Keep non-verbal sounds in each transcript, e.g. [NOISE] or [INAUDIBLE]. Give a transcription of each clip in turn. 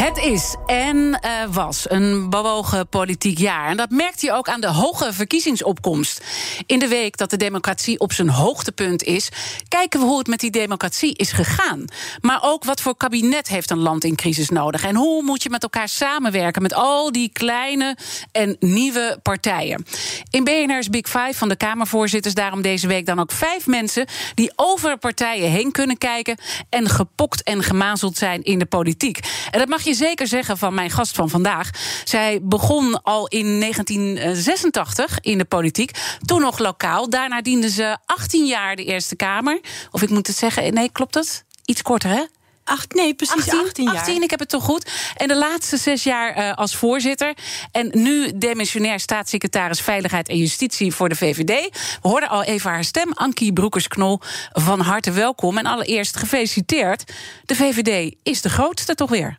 Het is en uh, was een bewogen politiek jaar. En dat merkt hij ook aan de hoge verkiezingsopkomst. In de week dat de democratie op zijn hoogtepunt is, kijken we hoe het met die democratie is gegaan. Maar ook wat voor kabinet heeft een land in crisis nodig. En hoe moet je met elkaar samenwerken met al die kleine en nieuwe partijen. In BNR's Big Five van de Kamervoorzitters daarom deze week dan ook vijf mensen die over partijen heen kunnen kijken en gepokt en gemazeld zijn in de politiek. En dat mag je je zeker zeggen van mijn gast van vandaag. Zij begon al in 1986 in de politiek. Toen nog lokaal. Daarna diende ze 18 jaar de Eerste Kamer. Of ik moet het zeggen, nee, klopt dat? Iets korter, hè? Acht, nee, precies 18, 18 jaar. 18, ik heb het toch goed. En de laatste zes jaar uh, als voorzitter. En nu demissionair staatssecretaris Veiligheid en Justitie voor de VVD. We hoorden al even haar stem. Ankie Broekers-Knol, van harte welkom. En allereerst gefeliciteerd. De VVD is de grootste toch weer?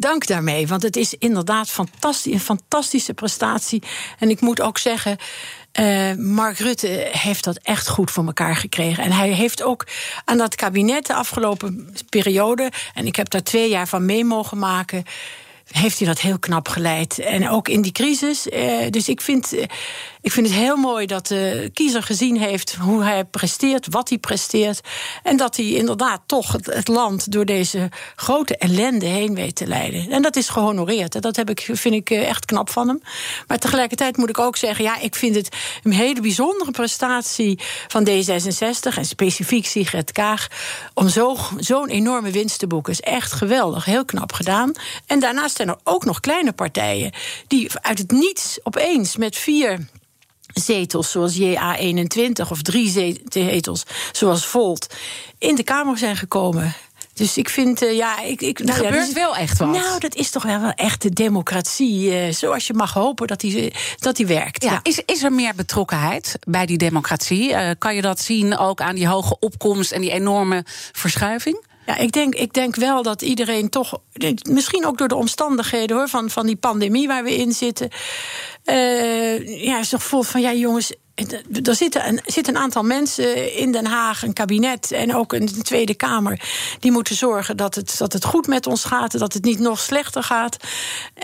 Dank daarmee. Want het is inderdaad fantastisch, een fantastische prestatie. En ik moet ook zeggen. Uh, Mark Rutte heeft dat echt goed voor elkaar gekregen. En hij heeft ook aan dat kabinet de afgelopen periode. En ik heb daar twee jaar van mee mogen maken heeft hij dat heel knap geleid. En ook in die crisis. Eh, dus ik vind, eh, ik vind het heel mooi dat de kiezer gezien heeft hoe hij presteert, wat hij presteert. En dat hij inderdaad toch het, land door deze grote ellende heen weet te leiden. En dat is gehonoreerd. Dat heb ik, vind ik eh, echt knap van hem. Maar tegelijkertijd moet ik ook zeggen: ja, ik vind het een hele bijzondere prestatie van D66 en specifiek Sigrid Kaag. om zo'n enorme winst te boeken. Is echt geweldig, heel knap gedaan. En daarnaast zijn er ook nog kleine partijen die uit het niets opeens met vier zetels zoals JA21 of drie zetels zoals Volt in de Kamer zijn gekomen. Dus ik vind, uh, ja, ik. ik nou, gebeurt ja, wel echt wat. Nou, dat is toch wel, wel echt de democratie. Uh, zoals je mag hopen dat die, dat die werkt. Ja, Is, is er meer betrokkenheid bij die democratie? Uh, kan je dat zien ook aan die hoge opkomst en die enorme verschuiving? Ja, ik denk, ik denk wel dat iedereen toch, misschien ook door de omstandigheden hoor, van, van die pandemie waar we in zitten, uh, ja, toch vol van ja, jongens, er zitten een, zitten een aantal mensen in Den Haag, een kabinet en ook een Tweede Kamer, die moeten zorgen dat het, dat het goed met ons gaat, dat het niet nog slechter gaat.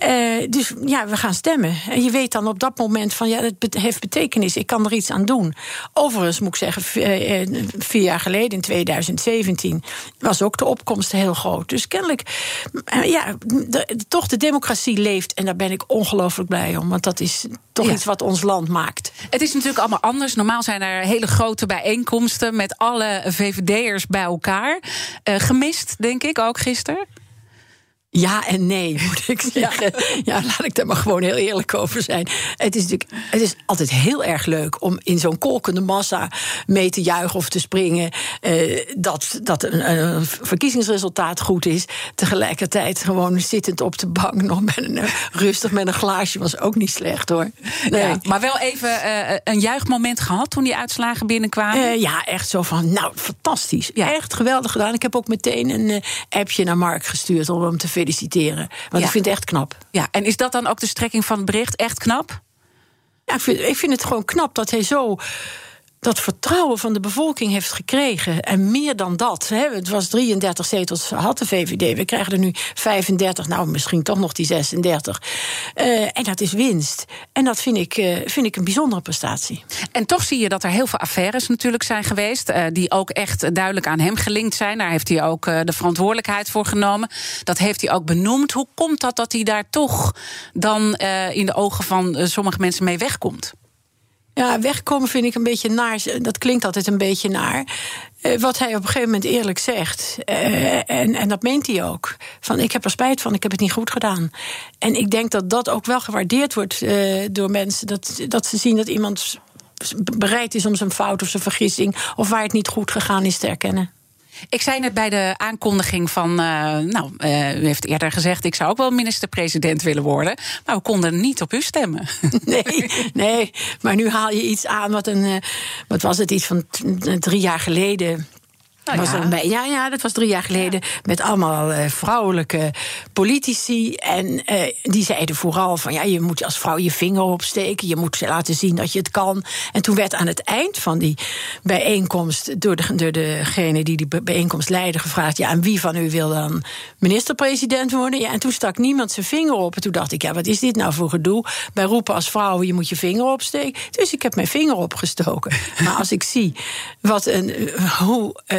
Uh, dus ja, we gaan stemmen. En je weet dan op dat moment van ja, het heeft betekenis, ik kan er iets aan doen. Overigens moet ik zeggen, eh, vier jaar geleden, in 2017, was ook de opkomst heel groot. Dus kennelijk, eh, ja, de, toch de democratie leeft en daar ben ik ongelooflijk blij om, want dat is toch iets wat ons land maakt. Het is natuurlijk anders. Normaal zijn er hele grote bijeenkomsten met alle VVD'ers bij elkaar. Uh, gemist, denk ik, ook gisteren. Ja en nee, [LAUGHS] moet ik zeggen. Ja. laat ik daar maar gewoon heel eerlijk over zijn. Het is natuurlijk het is altijd heel erg leuk om in zo'n kolkende massa mee te juichen of te springen. Eh, dat dat een, een, verkiezingsresultaat goed is. Tegelijkertijd gewoon zittend op de bank, nog met een, rustig met een glaasje, was ook niet slecht hoor. Nee. Ja, maar wel even uh, een juichmoment gehad toen die uitslagen binnenkwamen? Uh, ja, echt zo van, nou, fantastisch. Ja. Echt geweldig gedaan. Ik heb ook meteen een uh, appje naar Mark gestuurd om hem te feliciteren. Want ik vind het echt knap. Ja, en is dat dan ook de strekking van het bericht? Echt knap? Ja, ik vind, ik vind het gewoon knap dat hij zo dat vertrouwen van de bevolking heeft gekregen. En meer dan dat. Hè. Het was 33 zetels, had de VVD. We krijgen er nu 35, nou misschien toch nog die 36. Uh, en dat is winst. En dat vind ik, uh, vind ik een bijzondere prestatie. En toch zie je dat er heel veel affaires natuurlijk zijn geweest. Uh, die ook echt duidelijk aan hem gelinkt zijn. Daar heeft hij ook de verantwoordelijkheid voor genomen. Dat heeft hij ook benoemd. Hoe komt dat dat hij daar toch dan in de ogen van sommige mensen mee wegkomt? Ja, wegkomen vind ik een beetje naar. Dat klinkt altijd een beetje naar. Uh, wat hij op een gegeven moment eerlijk zegt. Uh, en, en dat meent hij ook. Van ik heb er spijt van, ik heb het niet goed gedaan. En ik denk dat dat ook wel gewaardeerd wordt uh, door mensen. Dat, dat ze zien dat iemand bereid is om zijn fout of zijn vergissing. of waar het niet goed gegaan is te erkennen. Ik zei net bij de aankondiging van, uh, nou, uh, u heeft eerder gezegd, ik zou ook wel minister-president willen worden, maar we konden niet op u stemmen. [LAUGHS] Nee, nee, maar nu haal je iets aan wat een, uh, wat was het, iets van drie jaar geleden nou, was ja. ja. ja, dat was drie jaar geleden. Ja. Met allemaal uh, vrouwelijke politici. En uh, die zeiden vooral van ja, je moet als vrouw je vinger opsteken. Je moet laten zien dat je het kan. En toen werd aan het eind van die bijeenkomst door, de, door degene die die bijeenkomst leidde gevraagd: ja, en wie van u wil dan minister-president worden? Ja, en toen stak niemand zijn vinger op. En toen dacht ik, ja, wat is dit nou voor gedoe? Bij roepen als vrouw, je moet je vinger opsteken. Dus ik heb mijn vinger opgestoken. maar als ik zie wat een, hoe. Uh,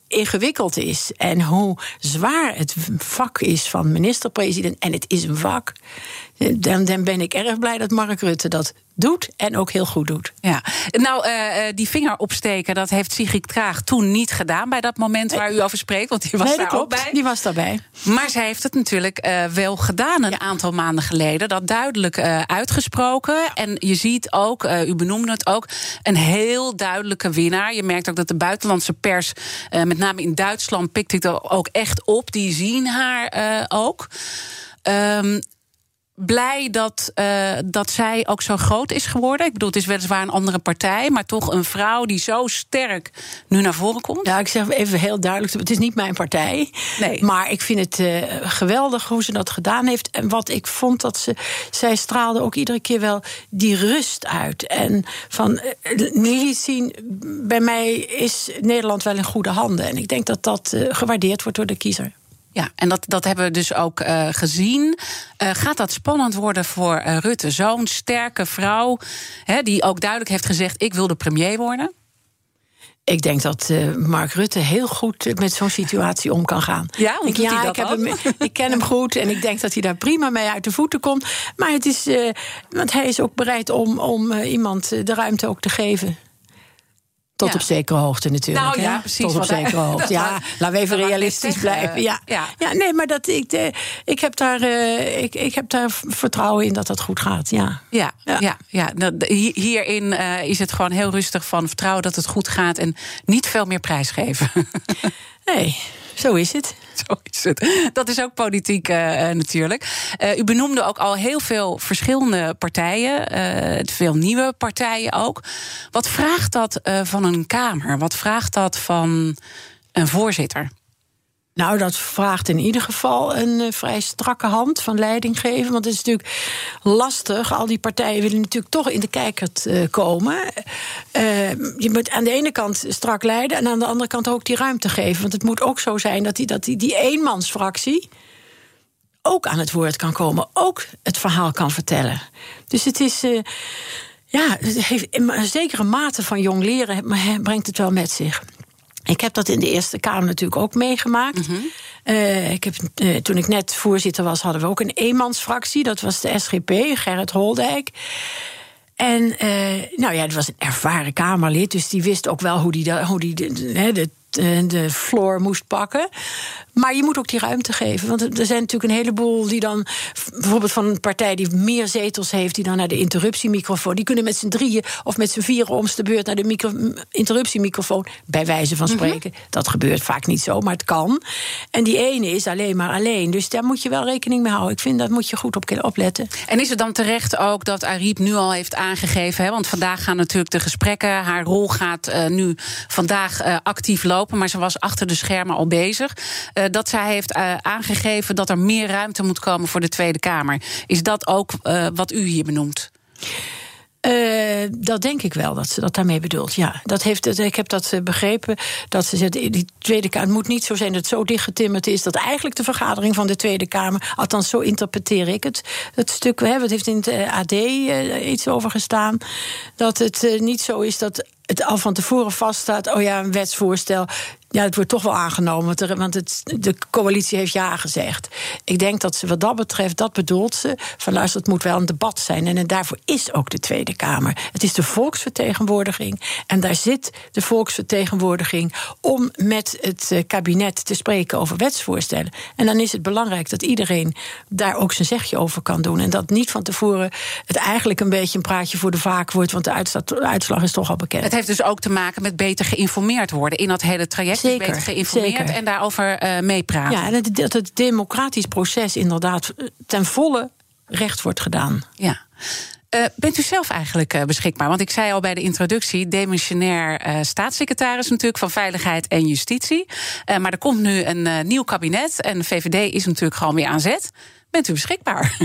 ingewikkeld is en hoe zwaar het vak is van minister-president, en het is een vak, dan, dan ben ik erg blij dat Mark Rutte dat doet en ook heel goed doet. Ja, nou, uh, die vinger opsteken, dat heeft Sigrid Kraag toen niet gedaan bij dat moment waar u over spreekt, want die was nee, daar klopt, ook bij. Die was daarbij. Maar zij heeft het natuurlijk uh, wel gedaan een ja. aantal maanden geleden, dat duidelijk uh, uitgesproken. En je ziet ook, u benoemde het ook, een heel duidelijke winnaar. Je merkt ook dat de buitenlandse pers, met name in Duitsland, pikt het ook echt op. Die zien haar ook. Um, blij dat, uh, dat zij ook zo groot is geworden. Ik bedoel, het is weliswaar een andere partij, maar toch een vrouw die zo sterk nu naar voren komt. Ja, ik zeg even heel duidelijk: het is niet mijn partij. Nee. Maar ik vind het uh, geweldig hoe ze dat gedaan heeft. En wat ik vond dat ze. Zij straalde ook iedere keer wel die rust uit. En van. Uh, zien, bij mij is Nederland wel in goede handen. En ik denk dat dat gewaardeerd wordt door de kiezer. Ja, en dat, dat hebben we dus ook uh, gezien. Uh, gaat dat spannend worden voor uh, Rutte? Zo'n sterke vrouw, hè, die ook duidelijk heeft gezegd: ik wil de premier worden. Ik denk dat uh, Mark Rutte heel goed met zo'n situatie om kan gaan. Ja, ik, ja ik, heb hem, ik ken hem goed en ik denk dat hij daar prima mee uit de voeten komt. Maar het is, uh, want hij is ook bereid om, om uh, iemand de ruimte ook te geven. Tot ja. op zekere hoogte natuurlijk. Nou ja, precies. Tot op zekere [LAUGHS] hoogte. Ja, laten we even realistisch blijven. Ja. Ja. ja, nee, maar dat, ik, de, ik, heb daar, uh, ik, ik heb daar vertrouwen in dat dat goed gaat. Ja, ja, ja. ja, ja. Hierin uh, is het gewoon heel rustig van vertrouwen dat het goed gaat en niet veel meer prijsgeven. [LAUGHS] nee. Zo is het. [LAUGHS] Zo is het. Dat is ook politiek uh, natuurlijk. Uh, u benoemde ook al heel veel verschillende partijen. Veel nieuwe partijen ook. Wat vraagt dat van een Kamer? Wat vraagt dat van een voorzitter? Nou, dat vraagt in ieder geval een uh, vrij strakke hand van leiding geven. Want het is natuurlijk lastig. Al die partijen willen natuurlijk toch in de kijkert uh, komen. Uh, je moet aan de ene kant strak leiden en aan de andere kant ook die ruimte geven. Want het moet ook zo zijn dat die, dat die, die eenmansfractie ook aan het woord kan komen. Ook het verhaal kan vertellen. Dus het is. ja, het heeft een zekere mate van jong leren brengt het wel met zich. Ik heb dat in de Eerste Kamer natuurlijk ook meegemaakt. Mhm. Mm -hmm. uh, ik heb, uh, toen ik net voorzitter was, hadden we ook een eenmansfractie. Dat was de SGP, Gerrit Holdijk. En uh, nou ja, dat was een ervaren Kamerlid, dus die wist ook wel hoe die, hoe die de, de, de de floor moest pakken. Maar je moet ook die ruimte geven. Want er zijn natuurlijk een heleboel die dan... bijvoorbeeld van een partij die meer zetels heeft... die dan naar de interruptiemicrofoon... die kunnen met z'n drieën of met z'n vieren om de beurt... naar de micro, interruptiemicrofoon, bij wijze van spreken. Mm -hmm. Dat gebeurt vaak niet zo, maar het kan. En die ene is alleen maar alleen. Dus daar moet je wel rekening mee houden. Ik vind, dat moet je goed op opletten. En is het dan terecht ook dat Ariep nu al heeft aangegeven... Hè, want vandaag gaan natuurlijk de gesprekken... haar rol gaat uh, nu vandaag uh, actief lopen maar ze was achter de schermen al bezig. Uh, dat zij heeft uh, aangegeven dat er meer ruimte moet komen voor de Tweede Kamer. Is dat ook uh, wat u hier benoemt? Uh, dat denk ik wel, dat ze dat daarmee bedoelt. Ja, dat heeft, ik heb dat begrepen. Dat ze zegt, die Tweede Kamer het moet niet zo zijn dat het zo dichtgetimmerd is. dat eigenlijk de vergadering van de Tweede Kamer. althans, zo interpreteer ik het. Het stuk, hebben het heeft in het AD uh, iets over gestaan. Dat het niet zo is dat het al van tevoren vaststaat. oh ja, een wetsvoorstel. Ja, het wordt toch wel aangenomen, want het, de coalitie heeft ja gezegd. Ik denk dat ze wat dat betreft, dat bedoelt ze. Van luister, het moet wel een debat zijn. En, en daarvoor is ook de Tweede Kamer. Het is de volksvertegenwoordiging. En daar zit de volksvertegenwoordiging om met het kabinet te spreken over wetsvoorstellen. En dan is het belangrijk dat iedereen daar ook zijn zegje over kan doen. En dat niet van tevoren het eigenlijk een beetje een praatje voor de vaak wordt, want de uitslag is toch al bekend. Het heeft dus ook te maken met beter geïnformeerd worden in dat hele traject. Zeker, beter geïnformeerd zeker. en daarover eh, meepraten. Ja, en het, dat het democratisch proces inderdaad eh, ten volle recht wordt gedaan. Ja. Eh, bent u zelf eigenlijk beschikbaar? Want ik zei al bij de introductie, demissionair staatssecretaris natuurlijk van Veiligheid en Justitie. Maar er komt nu een nieuw kabinet en de VVD is natuurlijk gewoon weer aan zet. Bent u beschikbaar?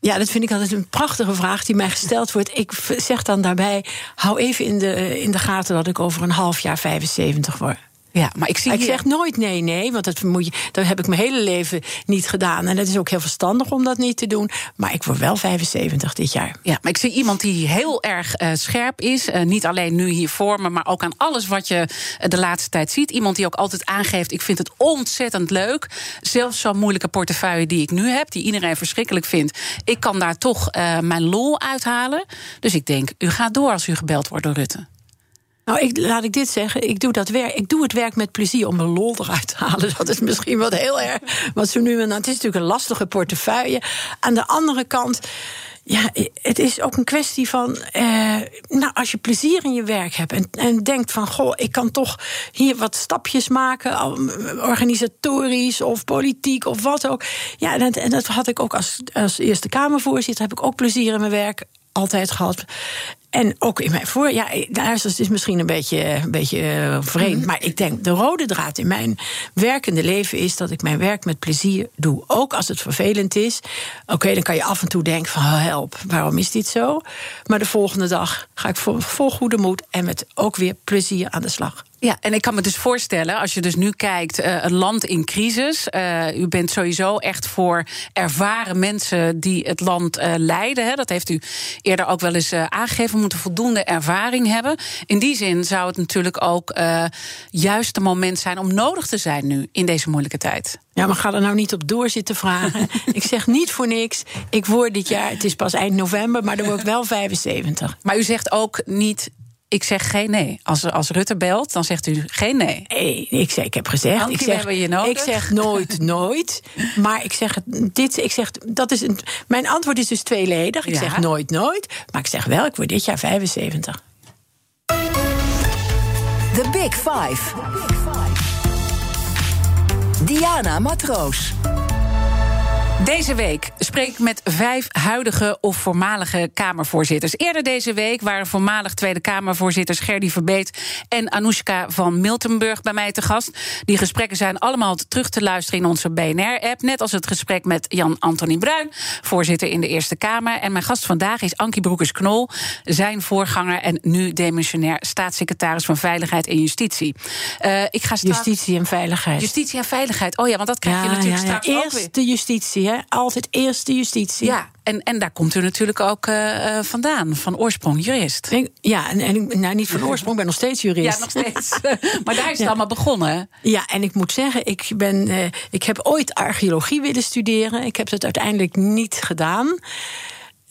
Ja, dat vind ik altijd een prachtige vraag die mij gesteld wordt. Ik zeg dan daarbij: hou even in de, in de gaten dat ik over een half jaar 75 word. Ja, maar ik zie Ik hier- zeg nooit nee, nee, want dat, moet je, dat heb ik mijn hele leven niet gedaan. En het is ook heel verstandig om dat niet te doen. Maar ik word wel 75 dit jaar. Ja, maar ik zie iemand die heel erg eh, scherp is. Eh, niet alleen nu hier voor me, maar ook aan alles wat je eh, de laatste tijd ziet. Iemand die ook altijd aangeeft: ik vind het ontzettend leuk. Zelfs zo'n moeilijke portefeuille die ik nu heb, die iedereen verschrikkelijk vindt. Ik kan daar toch mijn lol uithalen. Dus ik denk, u gaat door als u gebeld wordt door Rutte. Nou, ik, laat ik dit zeggen. Ik doe, dat werk, ik doe het werk met plezier om mijn lol eruit te halen. [LAUGHS] Dat is misschien wat heel erg. Wat zo nu en dan. Het is natuurlijk een lastige portefeuille. Aan de andere kant. Ja, het is ook een kwestie van. Eh, nou, als je plezier in je werk hebt. En, en denkt van. Goh, ik kan toch hier wat stapjes maken. Organisatorisch of politiek of wat ook. Ja, en en dat had ik ook als, als Eerste Kamervoorzitter. Heb ik ook plezier in mijn werk. Altijd gehad. En ook in mijn voor. Ja, is het is misschien een beetje, een beetje eh, vreemd. Maar ik denk, de rode draad in mijn werkende leven is dat ik mijn werk met plezier doe. Ook als het vervelend is. Oké, dan kan je af en toe denken: van oh, help, waarom is dit zo? Maar de volgende dag ga ik vol, vol goede moed en met ook weer plezier aan de slag. Ja, en ik kan me dus voorstellen, als je dus nu kijkt, eh, een land in crisis. eh, u bent sowieso echt voor ervaren mensen die het land eh, leiden. Hè. Dat heeft u eerder ook wel eens aangegeven. We moeten voldoende ervaring hebben. In die zin zou het natuurlijk ook juist het moment zijn om nodig te zijn nu in deze moeilijke tijd. Ja, maar ga er nou niet op door zitten vragen. [LAUGHS] ik zeg niet voor niks. Ik word dit jaar, het is pas eind november, maar dan word ik wel 75. Maar u zegt ook niet. Ik zeg geen nee. Als, als Rutte belt, dan zegt u geen nee. Nee, ik, zeg, ik heb gezegd. Ik zeg, hebben je nodig. Ik zeg nooit, nooit. Maar ik zeg het, dit, ik zeg, dat is een, mijn antwoord is dus tweeledig. Ik Ja. zeg nooit, nooit. Maar ik zeg wel, ik word dit jaar 75. The Big Five. Diana Matroos. Deze week spreek ik met vijf huidige of voormalige Kamervoorzitters. Eerder deze week waren voormalig Tweede Kamervoorzitters Gerdy Verbeet en Anoushka van Miltenburg bij mij te gast. Die gesprekken zijn allemaal terug te luisteren in onze BNR-app. Net als het gesprek met Jan-Anthony Bruin, voorzitter in de Eerste Kamer. En mijn gast vandaag is Ankie Broekers-Knol, zijn voorganger en nu demissionair staatssecretaris van Veiligheid en Justitie. Eh, ik ga straks... Justitie en veiligheid. Justitie en veiligheid. Oh ja, want dat krijg je natuurlijk straks ook weer. Eerst de justitie, hè? Altijd eerst de justitie. Ja, en, en daar komt u natuurlijk ook eh, eh, vandaan, van oorsprong jurist. Ik- Ja, en, en nou, niet van [LAUGHS] oorsprong, ik ben nog steeds jurist. Ja, nog steeds. [LAUGHS] maar daar is het allemaal begonnen. Ja, en ik moet zeggen, ik, ben, eh, ik heb ooit archeologie willen studeren. Ik heb het uiteindelijk niet gedaan.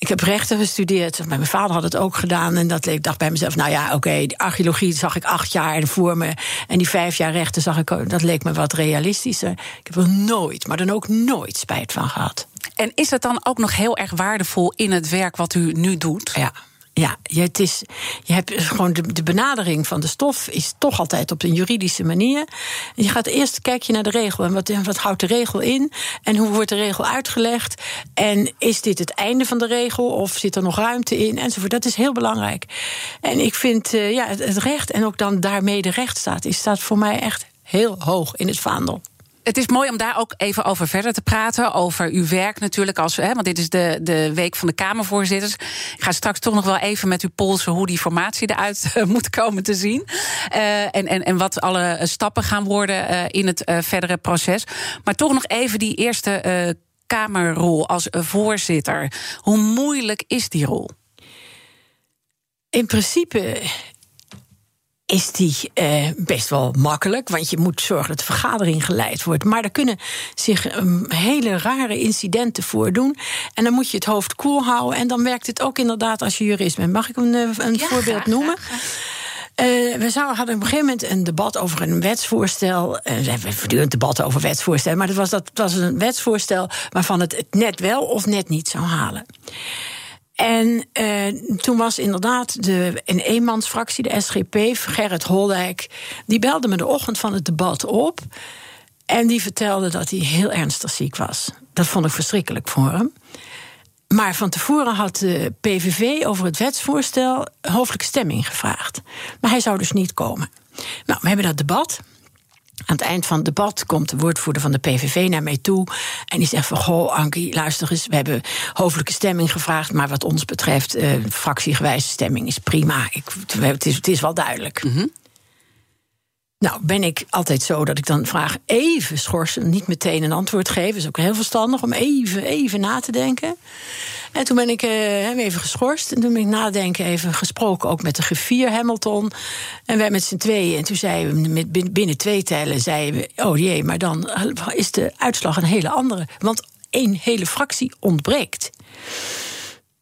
Ik heb rechten gestudeerd. Mijn vader had het ook gedaan. En dat, ik dacht bij mezelf, nou ja, oké, die archeologie zag ik acht jaar voor me. En die vijf jaar rechten zag ik, ook- dat leek me wat realistischer. Ik heb er nooit, maar dan ook nooit spijt van gehad. En is het dan ook nog heel erg waardevol in het werk wat u nu doet? Ja. Ja, het is, je hebt gewoon de, de benadering van de stof is toch altijd op een juridische manier. Je gaat eerst kijk je naar de regel en wat, wat houdt de regel in en hoe wordt de regel uitgelegd en is dit het einde van de regel of zit er nog ruimte in enzovoort. Dat is heel belangrijk. En ik vind eh, ja, het, het recht en ook dan daarmee de rechtsstaat is staat voor mij echt heel hoog in het vaandel. Het is mooi om daar ook even over verder te praten. Over uw werk natuurlijk. Als, hè, want dit is de, de week van de Kamervoorzitters. Ik ga straks toch nog wel even met u polsen hoe die formatie eruit [LAUGHS] moet komen te zien. Eh, en, en, en wat alle stappen gaan worden eh, in het eh, verdere proces. Maar toch nog even die eerste Kamerrol als voorzitter. Hoe moeilijk is die rol? In principe is die eh, best wel makkelijk. Want je moet zorgen dat de vergadering geleid wordt. Maar er kunnen zich um, hele rare incidenten voordoen. En dan moet je het hoofd koel houden. En dan werkt het ook inderdaad als je jurist bent. Mag ik een, eh, een Ja, voorbeeld graag, noemen? graag, Eh, we zouden, hadden op een gegeven moment een debat over een wetsvoorstel. Eh, we hebben voortdurend debatten over wetsvoorstellen. Maar dat was, dat was een wetsvoorstel waarvan het het net wel of net niet zou halen. En uh, toen was inderdaad de, een eenmansfractie, de SGP, Gerrit Holdijk, die belde me de ochtend van het debat op. En die vertelde dat hij heel ernstig ziek was. Dat vond ik verschrikkelijk voor hem. Maar van tevoren had de PVV over het wetsvoorstel hoofdelijke stemming gevraagd. Maar hij zou dus niet komen. Nou, we hebben dat debat. Aan het eind van het debat komt de woordvoerder van de PVV naar mij toe. En die zegt van, goh, Ankie, luister eens... we hebben hoofdelijke stemming gevraagd... maar wat ons betreft, uh, fractiegewijze stemming is prima. Ik, het, is, het is wel duidelijk. Mm nou, ben ik altijd zo dat ik dan vraag even schorsen, niet meteen een antwoord geven. is ook heel verstandig om even, even na te denken. En toen ben ik uh, even geschorst. En toen ben ik nadenken even gesproken ook met de griffier Hamilton. En wij met z'n tweeën. En toen zeiden we binnen twee tellen, zeiden we... oh jee, maar dan is de uitslag een hele andere. Want één hele fractie ontbreekt.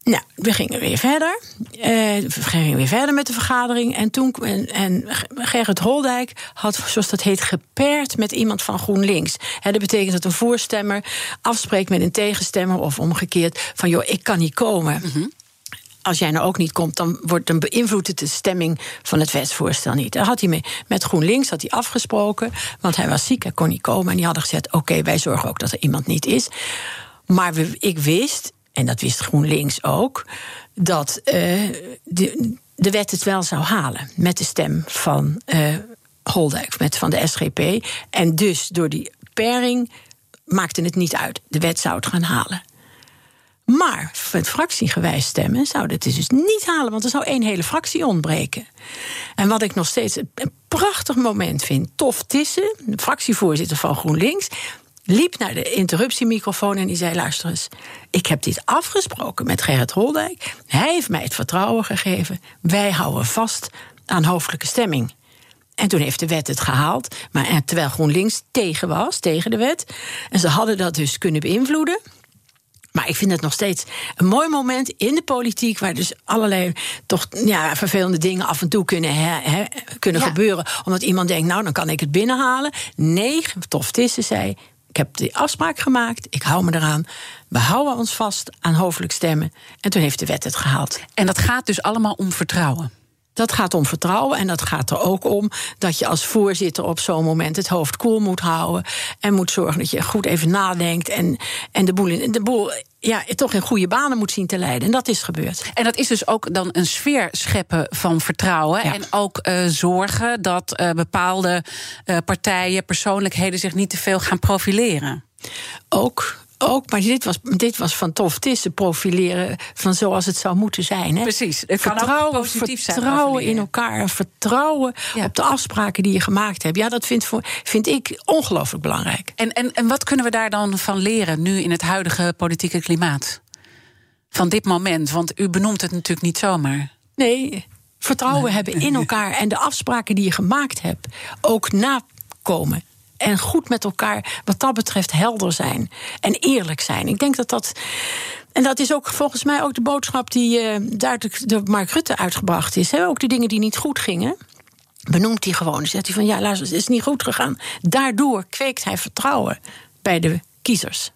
Nou, we gingen weer verder. Uh, we gingen weer verder met de vergadering. En toen en, en Gerrit Holdijk had, zoals dat heet, gepaard met iemand van GroenLinks. He, dat betekent dat een voorstemmer afspreekt met een tegenstemmer of omgekeerd van joh, ik kan niet komen. Mhm. Als jij nou ook niet komt, dan, wordt, dan beïnvloedt het de stemming van het wetsvoorstel niet. Daar had hij mee, met GroenLinks had hij afgesproken, want hij was ziek, hij kon niet komen. En die hadden gezegd: Oké, wij zorgen ook dat er iemand niet is. Maar we, ik wist, en dat wist GroenLinks ook, dat uh, de, de wet het wel zou halen met de stem van uh, Holdijk, met, van de SGP. En dus door die pairing maakte het niet uit. De wet zou het gaan halen. Maar het fractiegewijs stemmen zou het dus niet halen, want er zou één hele fractie ontbreken. En wat ik nog steeds een prachtig moment vind, Tof Tissen, fractievoorzitter van GroenLinks, liep naar de interruptiemicrofoon en die zei: Luister eens, ik heb dit afgesproken met Gerrit Holdijk. Hij heeft mij het vertrouwen gegeven. Wij houden vast aan hoofdelijke stemming. En toen heeft de wet het gehaald. Maar terwijl GroenLinks tegen was, tegen de wet. En ze hadden dat dus kunnen beïnvloeden. Maar ik vind het nog steeds een mooi moment in de politiek, waar dus allerlei toch ja, vervelende dingen af en toe kunnen, kunnen gebeuren. Omdat iemand denkt, nou dan kan ik het binnenhalen. Nee, Tof Tissen zei, ik heb die afspraak gemaakt, ik hou me eraan. We houden ons vast aan hoofdelijk stemmen. En toen heeft de wet het gehaald. En dat gaat dus allemaal om vertrouwen. Dat gaat om vertrouwen en dat gaat er ook om dat je als voorzitter op zo'n moment het hoofd koel moet houden. En moet zorgen dat je goed even nadenkt en, en de boel, in, de boel ja, toch in goede banen moet zien te leiden. En dat is gebeurd. En dat is dus ook dan een sfeer scheppen van vertrouwen. En ook uh, zorgen dat uh, bepaalde uh, partijen, persoonlijkheden zich niet te veel gaan profileren. Ook, ook, maar dit was, dit was van tof. Het profileren van zoals het zou moeten zijn. Hè? Precies. Het vertrouwen, positief vertrouwen in elkaar. Vertrouwen op de afspraken die je gemaakt hebt. Ja, dat vind, vind ik ongelooflijk belangrijk. En, en, en wat kunnen we daar dan van leren nu in het huidige politieke klimaat? Van dit moment? Want u benoemt het natuurlijk niet zomaar. Nee, vertrouwen hebben in elkaar en de afspraken die je gemaakt hebt ook nakomen en goed met elkaar, wat dat betreft, helder zijn en eerlijk zijn. Ik denk dat dat. En dat is ook volgens mij ook de boodschap die uh, duidelijk door Mark Rutte uitgebracht is. Ook de dingen die niet goed gingen. Benoemt hij gewoon. Zegt hij van ja, luister, het is niet goed gegaan. Daardoor kweekt hij vertrouwen bij de kiezers.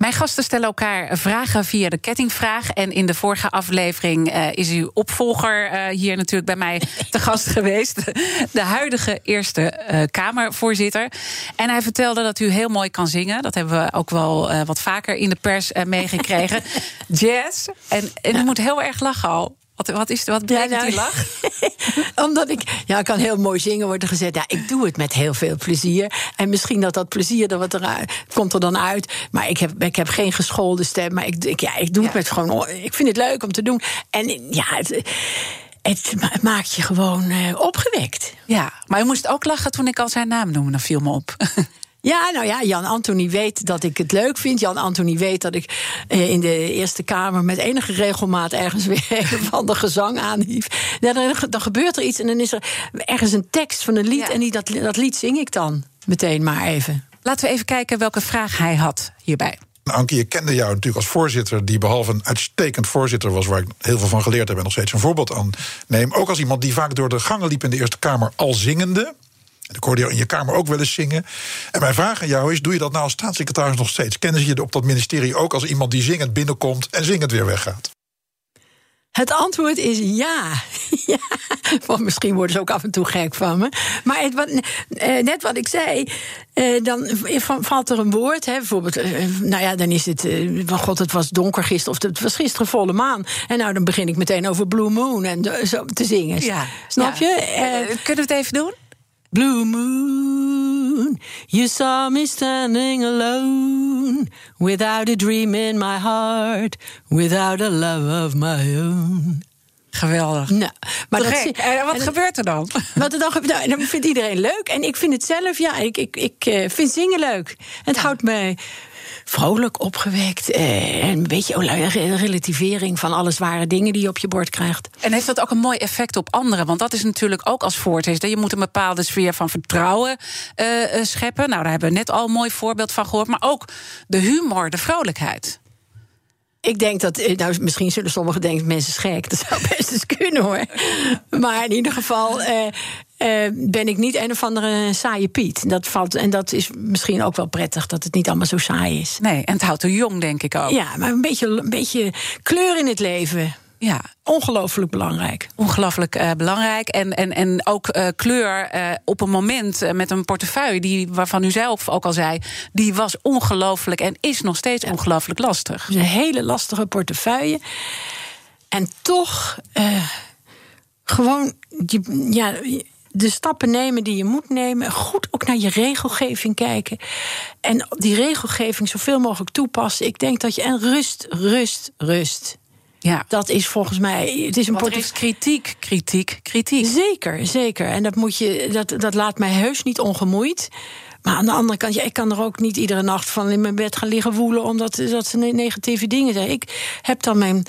Mijn gasten stellen elkaar vragen via de kettingvraag. En in de vorige aflevering uh, is uw opvolger uh, hier natuurlijk bij mij te [LAUGHS] gast geweest. De huidige Eerste uh, Kamervoorzitter. En hij vertelde dat u heel mooi kan zingen. Dat hebben we ook wel wat vaker in de pers meegekregen. [LAUGHS] Jazz. En, en u moet heel erg lachen al. Wat, wat, is, wat betekent ja, nou, die lach? [LAUGHS] Omdat ik, ja, ik kan heel mooi zingen, wordt er gezegd. Ja, ik doe het met heel veel plezier. En misschien dat dat plezier er wat eruit, komt er dan uit. Maar ik heb, ik heb geen geschoolde stem. Maar ik, ik ja, ik doe het met gewoon. Ik vind het leuk om te doen. En ja, het, het maakt je gewoon uh, opgewekt. Ja, maar u moest ook lachen toen ik al zijn naam noemde. Dan viel me op. [LAUGHS] Ja, nou ja, Jan Anthony weet dat ik het leuk vind. Jan Anthony weet dat ik eh, in de Eerste Kamer met enige regelmaat ergens [LAUGHS] weer een van de gezang aanhief. Ja, dan, dan, gebeurt er iets en dan is er ergens een tekst van een lied. En die, dat, dat lied zing ik dan meteen maar even. Laten we even kijken welke vraag hij had hierbij. Anke, je kende jou natuurlijk als voorzitter, die behalve een uitstekend voorzitter was, waar ik heel veel van geleerd heb en nog steeds een voorbeeld aan neem. Ook als iemand die vaak door de gangen liep in de Eerste Kamer al zingende. En ik hoorde jou in je kamer ook wel eens zingen. En mijn vraag aan jou is: doe je dat nou als staatssecretaris nog steeds? Kennen ze je op dat ministerie ook als iemand die zingend binnenkomt en zingend weer weggaat? Het antwoord is ja. [LAUGHS] ja. Want misschien worden ze ook af en toe gek van me. Maar het, wat, eh, net wat ik zei, eh, dan valt er een woord. Hè, bijvoorbeeld, eh, nou ja, dan is het. van God, het was donker gisteren. Of het was gisteren volle maan. En nou, dan begin ik meteen over Blue Moon en zo te zingen. Ja, Snap je? kunnen we het even doen? Blue moon, you saw me standing alone, without a dream in my heart, without a love of my own. Geweldig. Nou, maar dat, en wat gebeurt er dan? [LAUGHS] Wat er dan gebeurt, nou, dan vindt iedereen leuk. En ik vind het zelf, ja, ik, ik, ik uh, vind zingen leuk. Het houdt mij vrolijk opgewekt. Eh, een beetje een relativering van alle zware dingen die je op je bord krijgt. En heeft dat ook een mooi effect op anderen? Want dat is natuurlijk ook als voortest. Je moet een bepaalde sfeer van vertrouwen uh, scheppen. Nou, daar hebben we net al een mooi voorbeeld van gehoord. Maar ook de humor, de vrolijkheid. Ik denk dat, eh, nou, misschien zullen sommigen denken mensen gek. Dat zou best eens kunnen hoor. Maar in ieder geval eh, eh, ben ik niet een of andere saaie Piet. Dat valt, en dat is misschien ook wel prettig dat het niet allemaal zo saai is. Nee, en het houdt er jong, denk ik ook. Ja, maar een beetje, een beetje kleur in het leven. Ja, ongelooflijk belangrijk. Ongelooflijk uh, belangrijk. En, en, en ook uh, kleur uh, op een moment met een portefeuille, die, waarvan u zelf ook al zei, die was ongelooflijk en is nog steeds ja. ongelooflijk lastig. Een hele lastige portefeuille. En toch gewoon die, ja, de stappen nemen die je moet nemen. Goed ook naar je regelgeving kijken. En die regelgeving zoveel mogelijk toepassen. Ik denk dat je. En rust, rust, rust. Ja. Dat is volgens mij. Het is een kritiek, kritiek, kritiek. Zeker, zeker. En dat, moet je, dat, dat laat mij heus niet ongemoeid. Maar aan de andere kant, ja, ik kan er ook niet iedere nacht van in mijn bed gaan liggen woelen. omdat dat ze negatieve dingen zijn. Ik heb dan mijn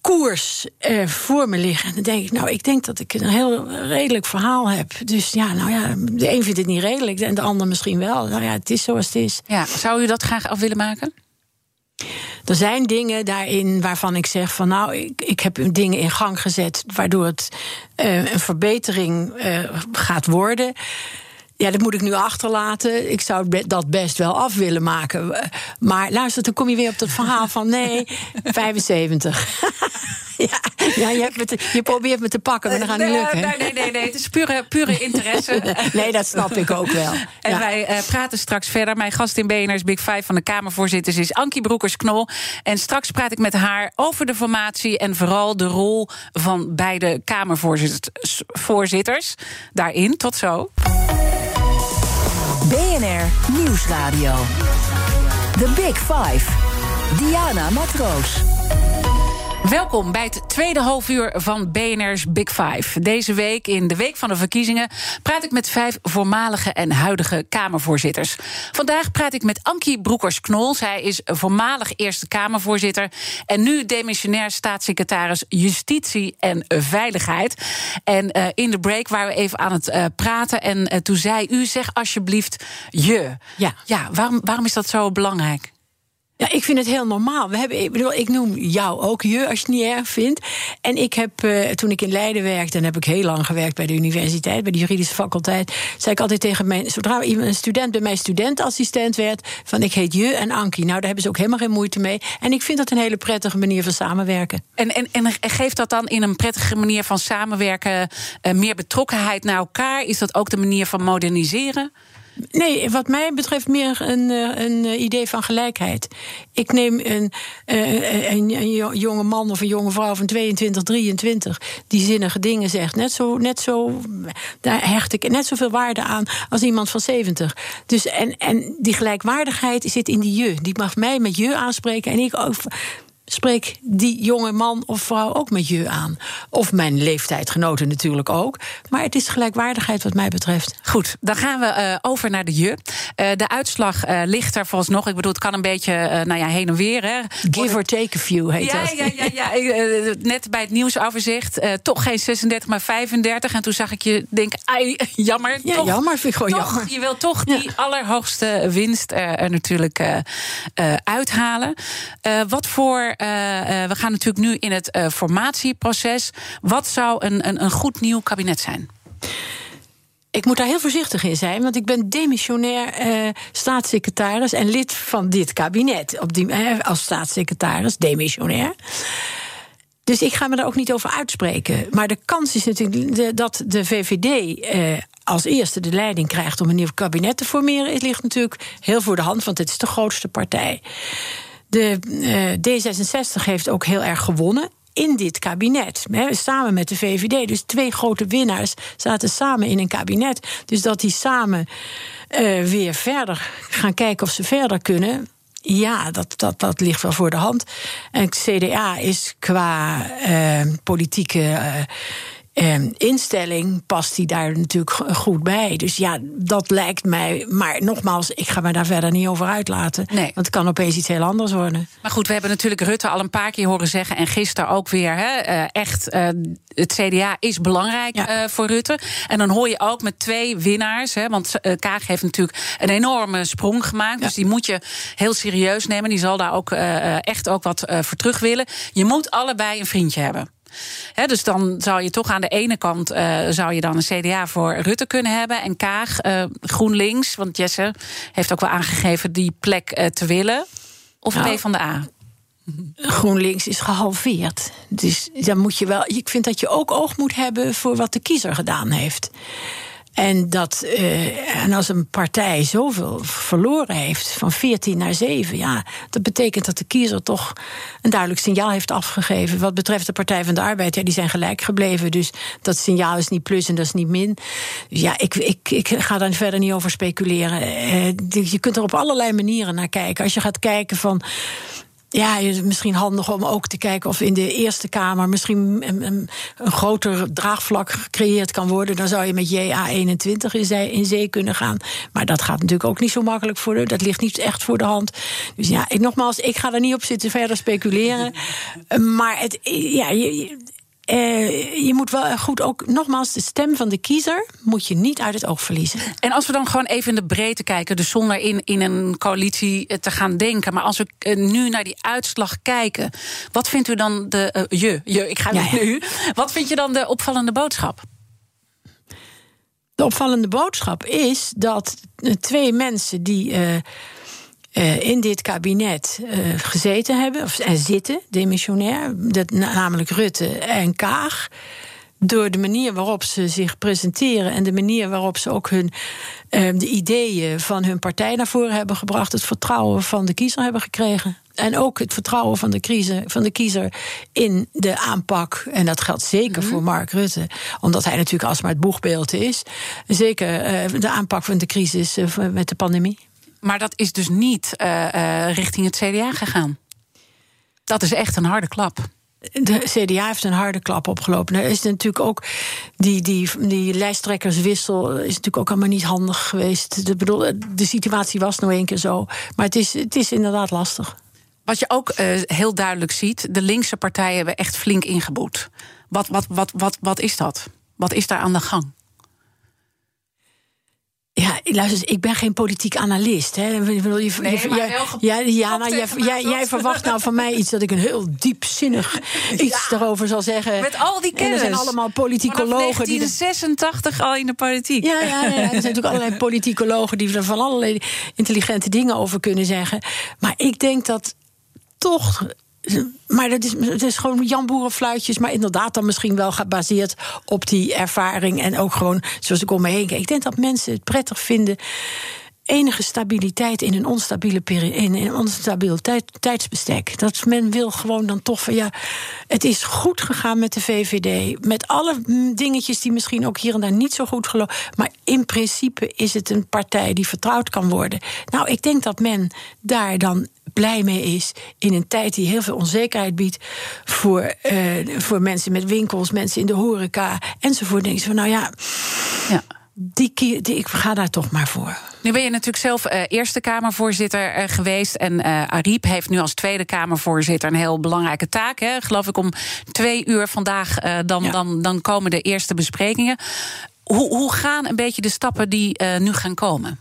koers eh, voor me liggen. En dan denk ik, nou, ik denk dat ik een heel redelijk verhaal heb. Dus ja, nou ja, de een vindt het niet redelijk en de ander misschien wel. Nou ja, het is zoals het is. Ja, zou u dat graag af willen maken? Er zijn dingen daarin waarvan ik zeg van nou, ik, ik heb dingen in gang gezet waardoor het uh, een verbetering uh, gaat worden. Ja, dat moet ik nu achterlaten. Ik zou dat best wel af willen maken. Maar luister, dan kom je weer op dat verhaal van nee, [LAUGHS] 75. [LAUGHS] ja, ja je, hebt me je probeert me te pakken, maar dat gaat niet lukken. Nee, nee, nee, nee, het is pure, pure interesse. [LAUGHS] nee, dat snap ik ook wel. En wij uh, praten straks verder. Mijn gast in BNR's Big Five van de Kamervoorzitters is Ankie Broekers-Knol. En straks praat ik met haar over de formatie en vooral de rol van beide Kamervoorzitters daarin. Tot zo. BNR Nieuwsradio. The Big Five. Diana Matroos. Welkom bij het tweede halfuur van BNR's Big Five. Deze week, in de week van de verkiezingen, praat ik met vijf voormalige en huidige Kamervoorzitters. Vandaag praat ik met Ankie Broekers-Knol. Zij is voormalig Eerste Kamervoorzitter en nu demissionair staatssecretaris Justitie en Veiligheid. En uh, in de break waren we even aan het uh, praten en uh, toen zei u, zeg alsjeblieft je. Ja, ja waarom, waarom is dat zo belangrijk? Ja, ik vind het heel normaal. We hebben, ik, bedoel, ik noem jou ook je, als je het niet erg vindt. En ik heb, uh, toen ik in Leiden werkte, en heb ik heel lang gewerkt bij de universiteit, bij de juridische faculteit, zei ik altijd tegen mijn, zodra een student bij mij studentassistent werd, van ik heet je en Ankie. Nou, daar hebben ze ook helemaal geen moeite mee. En ik vind dat een hele prettige manier van samenwerken. En, en, en geeft dat dan in een prettige manier van samenwerken uh, meer betrokkenheid naar elkaar? Is dat ook de manier van moderniseren? Nee, wat mij betreft meer een, eh, een eh, idee van gelijkheid. Ik neem een, eh, een, een, jonge man of een jonge vrouw van 22, 23... die zinnige dingen zegt. Net zo, net zo, daar hecht ik net zoveel waarde aan als iemand van 70. Dus, en, en die gelijkwaardigheid zit in die je. Die mag mij met je aanspreken en ik ook spreek die jonge man of vrouw ook met je aan. Of mijn leeftijdgenoten natuurlijk ook. Maar het is gelijkwaardigheid wat mij betreft. Goed, dan gaan we uh, over naar de je. Uh, de uitslag uh, ligt er nog. Ik bedoel, het kan een beetje nou ja, heen en weer. Hè. Give or take a few heet ja, dat. Ja, ja, ja. net bij het nieuwsoverzicht. toch geen 36, maar 35. En toen zag ik je denken, ai, jammer. Ja, toch, jammer vind ik gewoon toch, jammer. Je wil toch die allerhoogste winst er natuurlijk uithalen. wat voor we gaan natuurlijk nu in het uh, formatieproces. Wat zou een, een, een goed nieuw kabinet zijn? Ik moet daar heel voorzichtig in zijn, want ik ben demissionair eh, staatssecretaris en lid van dit kabinet. Op die, eh, als staatssecretaris, demissionair. Dus ik ga me daar ook niet over uitspreken. Maar de kans is natuurlijk dat de VVD eh, als eerste de leiding krijgt om een nieuw kabinet te formeren. Het ligt natuurlijk heel voor de hand, want het is de grootste partij. De D66 heeft ook heel erg gewonnen in dit kabinet. samen met de VVD. Dus twee grote winnaars zaten samen in een kabinet. Dus dat die samen uh, weer verder gaan kijken of ze verder kunnen. Ja, dat, dat, dat ligt wel voor de hand. En CDA is qua uh, politieke. Ehm, instelling past die daar natuurlijk goed bij. Dus ja, dat lijkt mij. Maar nogmaals, ik ga me daar verder niet over uitlaten. Nee. Want het kan opeens iets heel anders worden. Maar goed, we hebben natuurlijk Rutte al een paar keer horen zeggen. En gisteren ook weer. Hè, uh, echt, uh, het CDA is belangrijk ja. uh, voor Rutte. En dan hoor je ook met twee winnaars. Hè, want Kaag heeft natuurlijk een enorme sprong gemaakt. Ja. Dus die moet je heel serieus nemen. Die zal daar ook echt ook wat voor terug willen. Je moet allebei een vriendje hebben dus dan zou je toch aan de ene kant uh, zou je dan een CDA voor Rutte kunnen hebben en Kaag uh, GroenLinks, want Jesse heeft ook wel aangegeven die plek uh, te willen. Of nou, P van de A. GroenLinks is gehalveerd. Dus dan moet je wel. Ik vind dat je ook oog moet hebben voor wat de kiezer gedaan heeft. En, dat, uh, en als een partij zoveel verloren heeft, van 14 naar 7, ja, dat betekent dat de kiezer toch een duidelijk signaal heeft afgegeven. Wat betreft de Partij van de Arbeid, ja, die zijn gelijk gebleven. Dus dat signaal is niet plus en dat is niet min. Ja, ik, ik, ik ga daar verder niet over speculeren. Uh, je kunt er op allerlei manieren naar kijken. Als je gaat kijken van ja, misschien handig om ook te kijken of in de Eerste Kamer misschien een, een, een groter draagvlak gecreëerd kan worden. Dan zou je met JA21 in zee, in zee kunnen gaan. Maar dat gaat natuurlijk ook niet zo makkelijk voor de. Dat ligt niet echt voor de hand. Dus ja, ik, nogmaals, ik ga er niet op zitten verder speculeren. [LAUGHS] maar het, ja, je, uh, je moet wel goed ook, nogmaals, de stem van de kiezer moet je niet uit het oog verliezen. En als we dan gewoon even in de breedte kijken, dus zonder in, in een coalitie te gaan denken, maar als we nu naar die uitslag kijken, wat vindt u dan de. Uh, je, je, ik ga ja, ja. nu. Wat vind je dan de opvallende boodschap? De opvallende boodschap is dat twee mensen die uh, in dit kabinet uh, gezeten hebben, of, en zitten, demissionair, dat, namelijk Rutte en Kaag. Door de manier waarop ze zich presenteren en de manier waarop ze ook hun, uh, de ideeën van hun partij naar voren hebben gebracht, het vertrouwen van de kiezer hebben gekregen. En ook het vertrouwen van de, kiezer, van de kiezer in de aanpak. En dat geldt zeker mm -hmm. voor Mark Rutte. Omdat hij natuurlijk alsmaar het boegbeeld is. Zeker de aanpak van de crisis met de pandemie. Maar dat is dus niet uh, uh, richting het CDA gegaan. Dat is echt een harde klap. De CDA heeft een harde klap opgelopen. Er is natuurlijk ook die, die, die lijsttrekkerswissel is natuurlijk ook allemaal niet handig geweest. De, bedoel, de situatie was nog één keer zo. Maar het is, het is inderdaad lastig. Wat je ook uh, heel duidelijk ziet, de linkse partijen hebben echt flink ingeboet. Wat, wat, wat, wat, wat is dat? Wat is daar aan de gang? Ja, luister, ik ben geen politiek analist. Hè. Je, je, je, nee, ja, ja, nou, jij, jij, jij, verwacht nou van mij iets dat ik een heel diepzinnig [LAUGHS] iets ja, erover zal zeggen. Met al die kennis. En er zijn allemaal politicologen. die 86 al in de politiek. Ja, ja, ja, er zijn natuurlijk allerlei [LAUGHS] politicologen die er van allerlei intelligente dingen over kunnen zeggen. Maar ik denk dat toch maar dat is, het is gewoon Jan Boerenfluitjes. Maar inderdaad dan misschien wel gebaseerd op die ervaring. En ook gewoon zoals ik om me heen kijk. Ik denk dat mensen het prettig vinden enige stabiliteit in een onstabiele periode, in een onstabiel tijd, tijdsbestek. Dat men wil gewoon dan toch van ja, het is goed gegaan met de VVD. Met alle dingetjes die misschien ook hier en daar niet zo goed gelopen. Maar in principe is het een partij die vertrouwd kan worden. Nou, ik denk dat men daar dan blij mee is in een tijd die heel veel onzekerheid biedt voor, uh, voor mensen met winkels, mensen in de horeca enzovoort. Denk ze van nou ja. ja die, die, ik ga daar toch maar voor. Nu ben je natuurlijk zelf uh, Eerste Kamervoorzitter uh, geweest. En uh, Ariep heeft nu als Tweede Kamervoorzitter een heel belangrijke taak. Hè. Geloof ik om twee uur vandaag dan, ja. dan, dan komen de eerste besprekingen. Hoe, hoe gaan een beetje de stappen die nu gaan komen?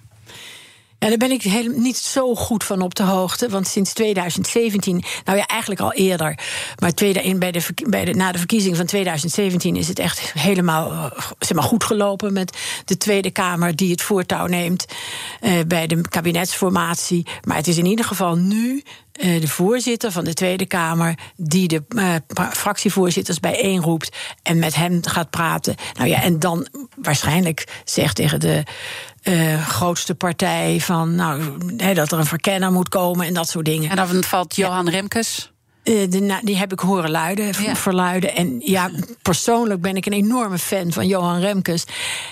Ja, daar ben ik heel, niet zo goed van op de hoogte. Want sinds 2017, nou ja, eigenlijk al eerder. Maar tweede, in, bij de, bij de, na de verkiezing van 2017 is het echt helemaal eh, zeg maar, goed gelopen met de Tweede Kamer die het voortouw neemt uh, bij de kabinetsformatie. Maar het is in ieder geval nu uh, de voorzitter van de Tweede Kamer die de uh, fractievoorzitters bijeenroept en met hem gaat praten. Nou ja, en dan waarschijnlijk zegt tegen de uh, grootste partij van nou, he, dat er een verkenner moet komen en dat soort dingen. En dan valt Johan ja. Remkes. Uh, de, die heb ik horen luiden, ja. verluiden. En ja, persoonlijk ben ik een enorme fan van Johan Remkes.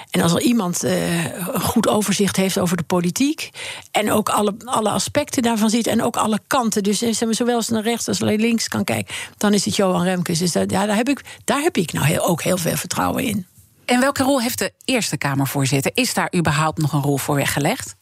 En als er iemand uh, een goed overzicht heeft over de politiek... en ook alle, alle aspecten daarvan ziet en ook alle kanten... dus zowel als naar rechts als naar links kan kijken... dan is het Johan Remkes. Dus dat, ja, daar, heb ik, daar heb ik nou heel, ook heel veel vertrouwen in. En welke rol heeft de Eerste Kamervoorzitter? Is daar überhaupt nog een rol voor weggelegd?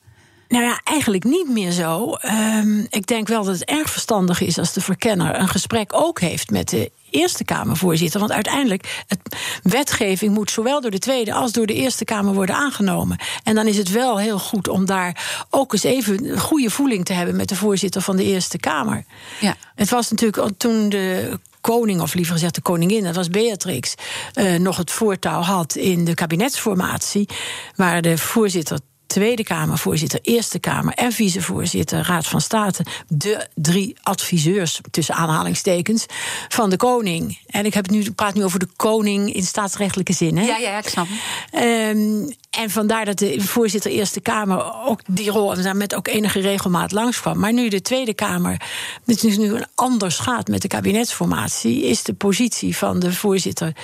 Nou ja, eigenlijk niet meer zo. Um, ik denk wel dat het erg verstandig is als de verkenner een gesprek ook heeft met de Eerste Kamervoorzitter. Want uiteindelijk, het wetgeving moet zowel door de Tweede als door de Eerste Kamer worden aangenomen. En dan is het wel heel goed om daar ook eens even een goede voeling te hebben met de voorzitter van de Eerste Kamer. Ja. Het was natuurlijk toen de koning, of liever gezegd de koningin, dat was Beatrix, uh, nog het voortouw had in de kabinetsformatie, waar de voorzitter Tweede Kamervoorzitter, Eerste Kamer en vicevoorzitter Raad van State de drie adviseurs, tussen aanhalingstekens, van de koning. En ik heb nu, praat nu over de koning in staatsrechtelijke zin. Hè? Ja, ja, ik snap. Um, en vandaar dat de voorzitter Eerste Kamer ook die rol en daar met ook enige regelmaat langskwam. Maar nu de Tweede Kamer het dus nu een anders gaat met de kabinetsformatie, is de positie van de voorzitter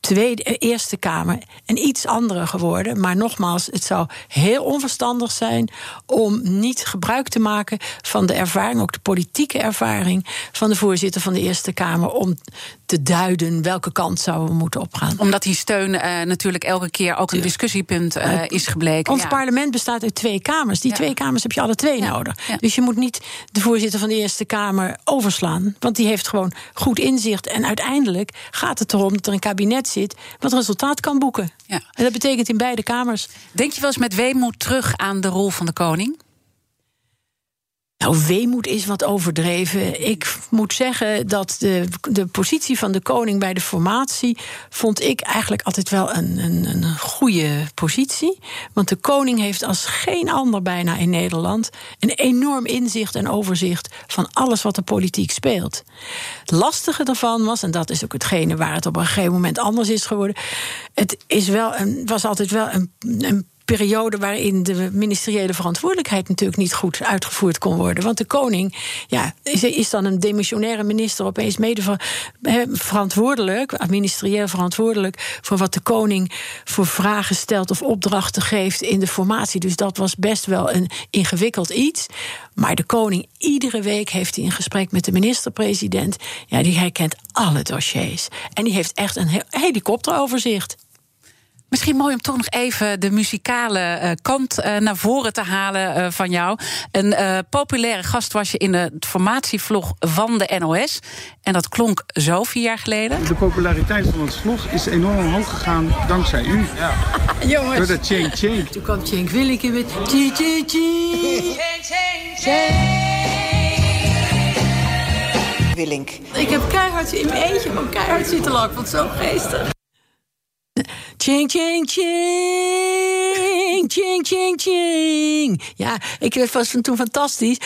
Tweede, Eerste Kamer een iets andere geworden. Maar nogmaals, het zou heel onverstandig zijn om niet gebruik te maken van de ervaring, ook de politieke ervaring van de voorzitter van de Eerste Kamer, om te duiden welke kant zouden we moeten opgaan. Omdat die steun uh, natuurlijk elke keer ook een discussiepunt uh, is gebleken. Ons ja. parlement bestaat uit twee kamers. Die ja. twee kamers heb je alle twee ja. nodig. Dus je moet niet de voorzitter van de Eerste Kamer overslaan. Want die heeft gewoon goed inzicht. En uiteindelijk gaat het erom dat er een kabinet zit wat resultaat kan boeken. En dat betekent in beide kamers. Denk je wel eens met weemoed terug aan de rol van de koning? Nou, weemoed is wat overdreven. Ik moet zeggen dat de, de positie van de koning bij de formatie. vond ik eigenlijk altijd wel een, een, een goede positie. Want de koning heeft als geen ander bijna in Nederland. een enorm inzicht en overzicht van alles wat de politiek speelt. Het lastige daarvan was, en dat is ook hetgene waar het op een gegeven moment anders is geworden. Het is wel een, was altijd wel een, een periode waarin de ministeriële verantwoordelijkheid natuurlijk niet goed uitgevoerd kon worden. Want de koning ja, is, dan een demissionaire minister opeens mede verantwoordelijk, ministerieel verantwoordelijk, voor wat de koning voor vragen stelt of opdrachten geeft in de formatie. Dus dat was best wel een ingewikkeld iets. Maar de koning, iedere week heeft hij een gesprek met de minister-president. Ja, die hij kent alle dossiers. En die heeft echt een helikopteroverzicht. Misschien mooi om toch nog even de muzikale uh, kant uh, naar voren te halen uh, van jou. Een populaire gast was je in de formatievlog van de NOS. En dat klonk zo vier jaar geleden. De populariteit van het vlog is enorm omhoog gegaan dankzij u. Ja. [LAUGHS] Jongens. Door de Cenk Cenk. Toen kwam Cenk Willeke met... Cenk [LAUGHS] Willink. Ik heb keihard in mijn eentje gewoon keihard zitten lachen. Want zo geestig. Ching, ching, ching. Ching, ching, ching. Ja, ik was toen fantastisch.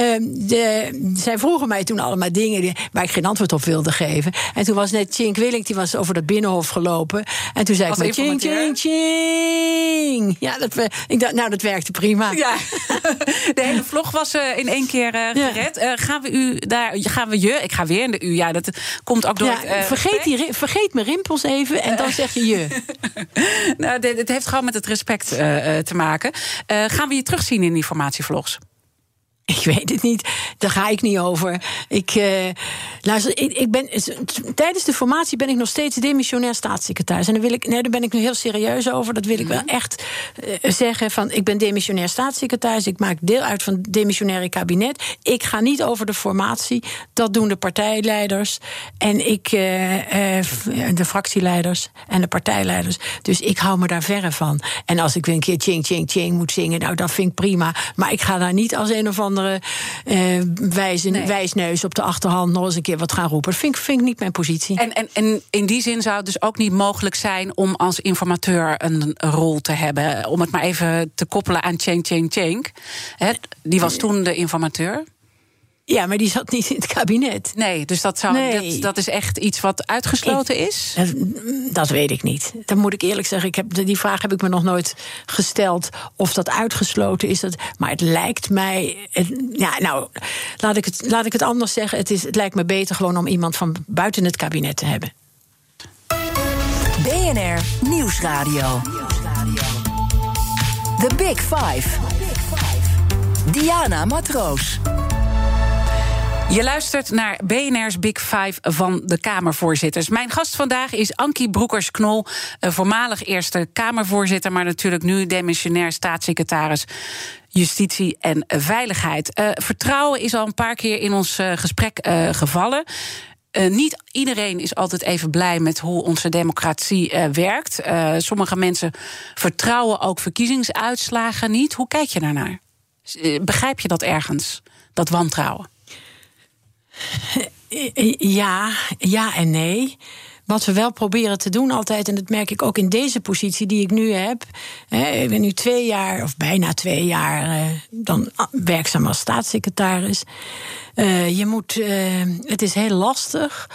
Uh, de, zij vroegen mij toen allemaal dingen waar ik geen antwoord op wilde geven. En toen was net Chink Willink, die was over dat binnenhof gelopen. En toen zei ik maar ching, ching, ching. Ja, dat, ik dacht, nou, dat werkte prima. Ja. [LAUGHS] De hele vlog was uh, in één keer uh, gered. Ja. gaan we u daar, gaan we je, ik ga weer in de u. Ja, dat komt ook door ja, vergeet, die, vergeet mijn rimpels even en dan [LAUGHS] zeg je je. [LAUGHS] nou, het heeft gewoon met het respect uh, te maken. Uh, gaan we je terugzien in die formatievlogs? [LAUGHS] Ik weet het niet. Daar ga ik niet over. Ik, uh, luister, ik, ik, ben, tijdens de formatie ben ik nog steeds demissionair staatssecretaris. En daar, wil ik, nee, daar ben ik nu heel serieus over. Dat wil ik wel mhm. echt uh, zeggen. Van, ik ben demissionair staatssecretaris. Ik maak deel uit van het demissionaire kabinet. Ik ga niet over de formatie. Dat doen de partijleiders. En ik, uh, de fractieleiders en de partijleiders. Dus ik hou me daar verre van. En als ik weer een keer ching, ching, ching moet zingen, nou, dat vind ik prima. Maar ik ga daar niet als een of andere uh, wijze, wijsneus op de achterhand nog eens een keer wat gaan roepen. Dat vind, ik, vind ik niet mijn positie. En, en, en in die zin zou het dus ook niet mogelijk zijn om als informateur een, rol te hebben. Om het maar even te koppelen aan Cheng Cheng Cheng. Die was toen de informateur. Ja, maar die zat niet in het kabinet. Nee, dus dat, zou, nee. dat, dat, is echt iets wat uitgesloten is? Dat, weet ik niet. Dan moet ik eerlijk zeggen, ik heb, die vraag heb ik me nog nooit gesteld. Of dat uitgesloten is. Dat, maar het lijkt mij. ja, nou, laat ik, het, laat ik het anders zeggen. Het, is, het lijkt me beter gewoon om iemand van buiten het kabinet te hebben. BNR Nieuwsradio. The Big Five. Diana Matroos. Je luistert naar BNR's Big Five van de Kamervoorzitters. Mijn gast vandaag is Ankie Broekers-Knol, voormalig Eerste Kamervoorzitter, maar natuurlijk nu demissionair staatssecretaris Justitie en Veiligheid. Uh, vertrouwen is al een paar keer in ons uh, gesprek gevallen. niet iedereen is altijd even blij met hoe onze democratie werkt. sommige mensen vertrouwen ook verkiezingsuitslagen niet. Hoe kijk je daarnaar? Begrijp je dat ergens, dat wantrouwen? Ja, ja en nee. Wat we wel proberen te doen altijd, en dat merk ik ook in deze positie die ik nu heb. ik ben nu twee jaar, of bijna twee jaar, eh, dan werkzaam als staatssecretaris. Eh, je moet, eh, het is heel lastig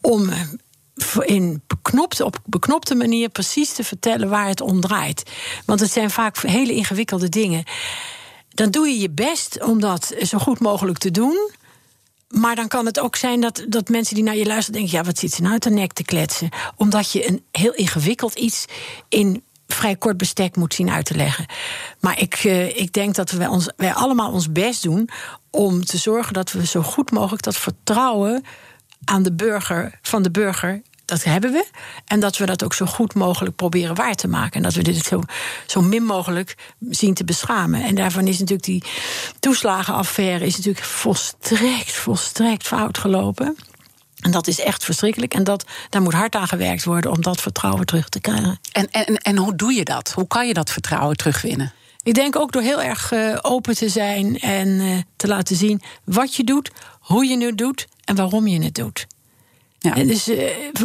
om in beknopte, op beknopte manier precies te vertellen waar het om draait. Want het zijn vaak hele ingewikkelde dingen. Dan doe je je best om dat zo goed mogelijk te doen. Maar dan kan het ook zijn dat, dat mensen die naar je luisteren denken: ja, wat zit ze nou uit de nek te kletsen? Omdat je een heel ingewikkeld iets in vrij kort bestek moet zien uit te leggen. Maar ik, uh, ik denk dat wij, ons, wij allemaal ons best doen om te zorgen dat we zo goed mogelijk dat vertrouwen aan de burger, van de burger dat hebben we. En dat we dat ook zo goed mogelijk proberen waar te maken. En dat we dit zo, zo min mogelijk zien te beschamen. En daarvan is natuurlijk die toeslagenaffaire is natuurlijk volstrekt, volstrekt fout gelopen. En dat is echt verschrikkelijk. En dat, daar moet hard aan gewerkt worden om dat vertrouwen terug te krijgen. En, en, en hoe doe je dat? Hoe kan je dat vertrouwen terugwinnen? Ik denk ook door heel erg uh, open te zijn en uh, te laten zien wat je doet, hoe je het doet en waarom je het doet. Ja. En dus uh,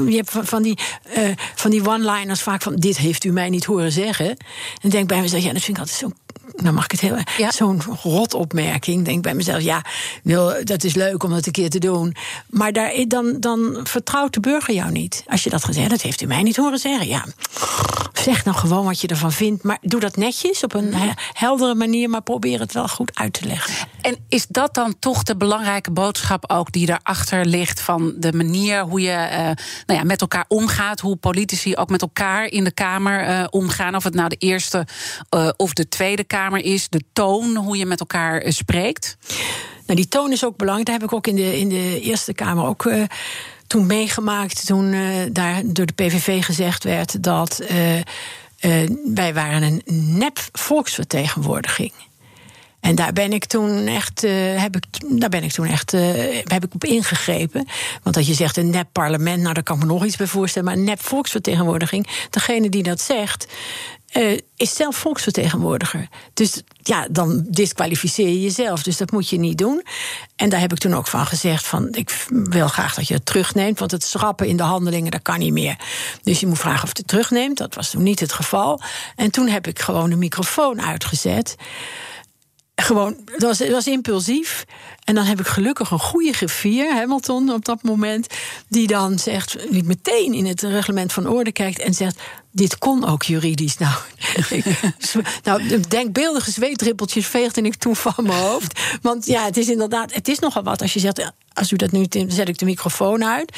je hebt van die, uh, van die one-liners vaak van... dit heeft u mij niet horen zeggen. En denk bij mezelf, ja, dat vind ik altijd zo nou mag ik het heel ja. zo'n rotopmerking. Denk bij mezelf, ja, wil, dat is leuk om dat een keer te doen. Maar daar, dan, dan vertrouwt de burger jou niet. Als je dat gezegd, dat heeft u mij niet horen zeggen. Ja, zeg nou gewoon wat je ervan vindt. Maar doe dat netjes, op een heldere manier, maar probeer het wel goed uit te leggen. En is dat dan toch de belangrijke boodschap ook die daarachter ligt van de manier hoe je uh, nou ja, met elkaar omgaat, hoe politici ook met elkaar in de Kamer uh, omgaan, of het nou de eerste uh, of de Tweede Kamer is, de toon, hoe je met elkaar spreekt? Nou, die toon is ook belangrijk. Daar heb ik ook in de, in de Eerste Kamer ook toen meegemaakt. Toen daar door de PVV gezegd werd dat wij waren een nep volksvertegenwoordiging. En daar ben ik toen echt, heb ik, daar ben ik toen echt, uh, heb ik op ingegrepen. Want dat je zegt een nep parlement, nou daar kan ik me nog iets bij voorstellen, maar een nep volksvertegenwoordiging, degene die dat zegt, uh, is zelf volksvertegenwoordiger. Dus ja, dan disqualificeer je jezelf. Dus dat moet je niet doen. En daar heb ik toen ook van gezegd: van ik wil graag dat je het terugneemt. Want het schrappen in de handelingen, dat kan niet meer. Dus je moet vragen of het terugneemt. Dat was toen niet het geval. En toen heb ik gewoon de microfoon uitgezet gewoon, het was, was impulsief. En dan heb ik gelukkig een goede griffier, Hamilton, op dat moment. Die dan zegt, niet meteen in het reglement van orde kijkt en zegt: Dit kon ook juridisch. Nou, [LAUGHS] nou denkbeeldige zweetdruppeltjes veegde ik toen van mijn hoofd. Want ja, het is inderdaad, het is nogal wat als je zegt: als u dat nu, zet ik de microfoon uit.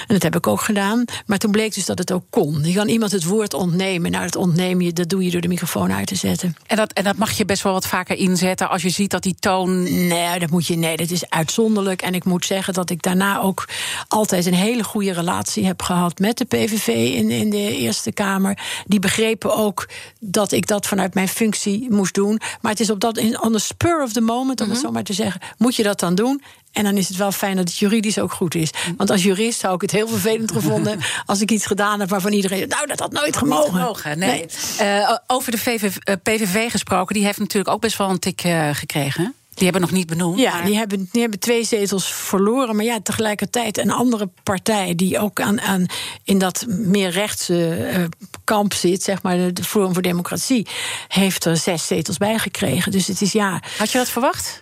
En dat heb ik ook gedaan. Maar toen bleek dus dat het ook kon. Je kan iemand het woord ontnemen. Nou, dat ontneem je, dat doe je door de microfoon uit te zetten. En dat, en dat mag je best wel wat vaker inzetten als je ziet dat die toon. Nee, dat moet je. Nee, dat is uitzonderlijk. En ik moet zeggen dat ik daarna ook altijd een hele goede relatie heb gehad met de PVV in, in de Eerste Kamer. Die begrepen ook dat ik dat vanuit mijn functie moest doen. Maar het is op dat, on the spur of the moment, om het zo maar te zeggen, moet je dat dan doen. En dan is het wel fijn dat het juridisch ook goed is. Want als jurist zou ik het heel vervelend gevonden [LAUGHS] als ik iets gedaan heb waarvan iedereen. Nou, dat had nooit gemogen. gemogen nee. Eh, over de VV, eh, PVV gesproken, die heeft natuurlijk ook best wel een tik uh, gekregen. Die hebben nog niet benoemd. Ja, maar... die, hebben, die hebben twee zetels verloren. Maar ja, tegelijkertijd een andere partij die ook aan, aan in dat meer rechtse uh, kamp zit, zeg maar, de, de Forum voor Democratie, heeft er zes zetels bij gekregen. Dus het is ja. Had je dat verwacht?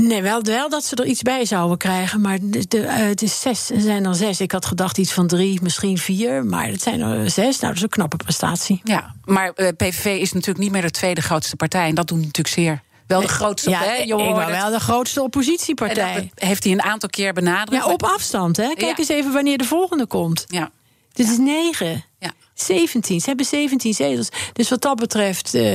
Nee, wel, wel dat ze er iets bij zouden krijgen. Maar de, de, uh, het is zes, er zijn er zes. Ik had gedacht iets van drie, misschien vier. Maar het zijn er zes. Nou, dat is een knappe prestatie. Ja, maar uh, PVV is natuurlijk niet meer de tweede grootste partij. En dat doet natuurlijk zeer. Wel de grootste, ja, hè? Ik wel de grootste oppositiepartij. Dat heeft hij een aantal keer benadrukt. Ja, op afstand, hè? Kijk ja. eens even wanneer de volgende komt. Ja. Dit ja. is negen. Ja. 17. Ze hebben 17 zetels. Dus wat dat betreft uh,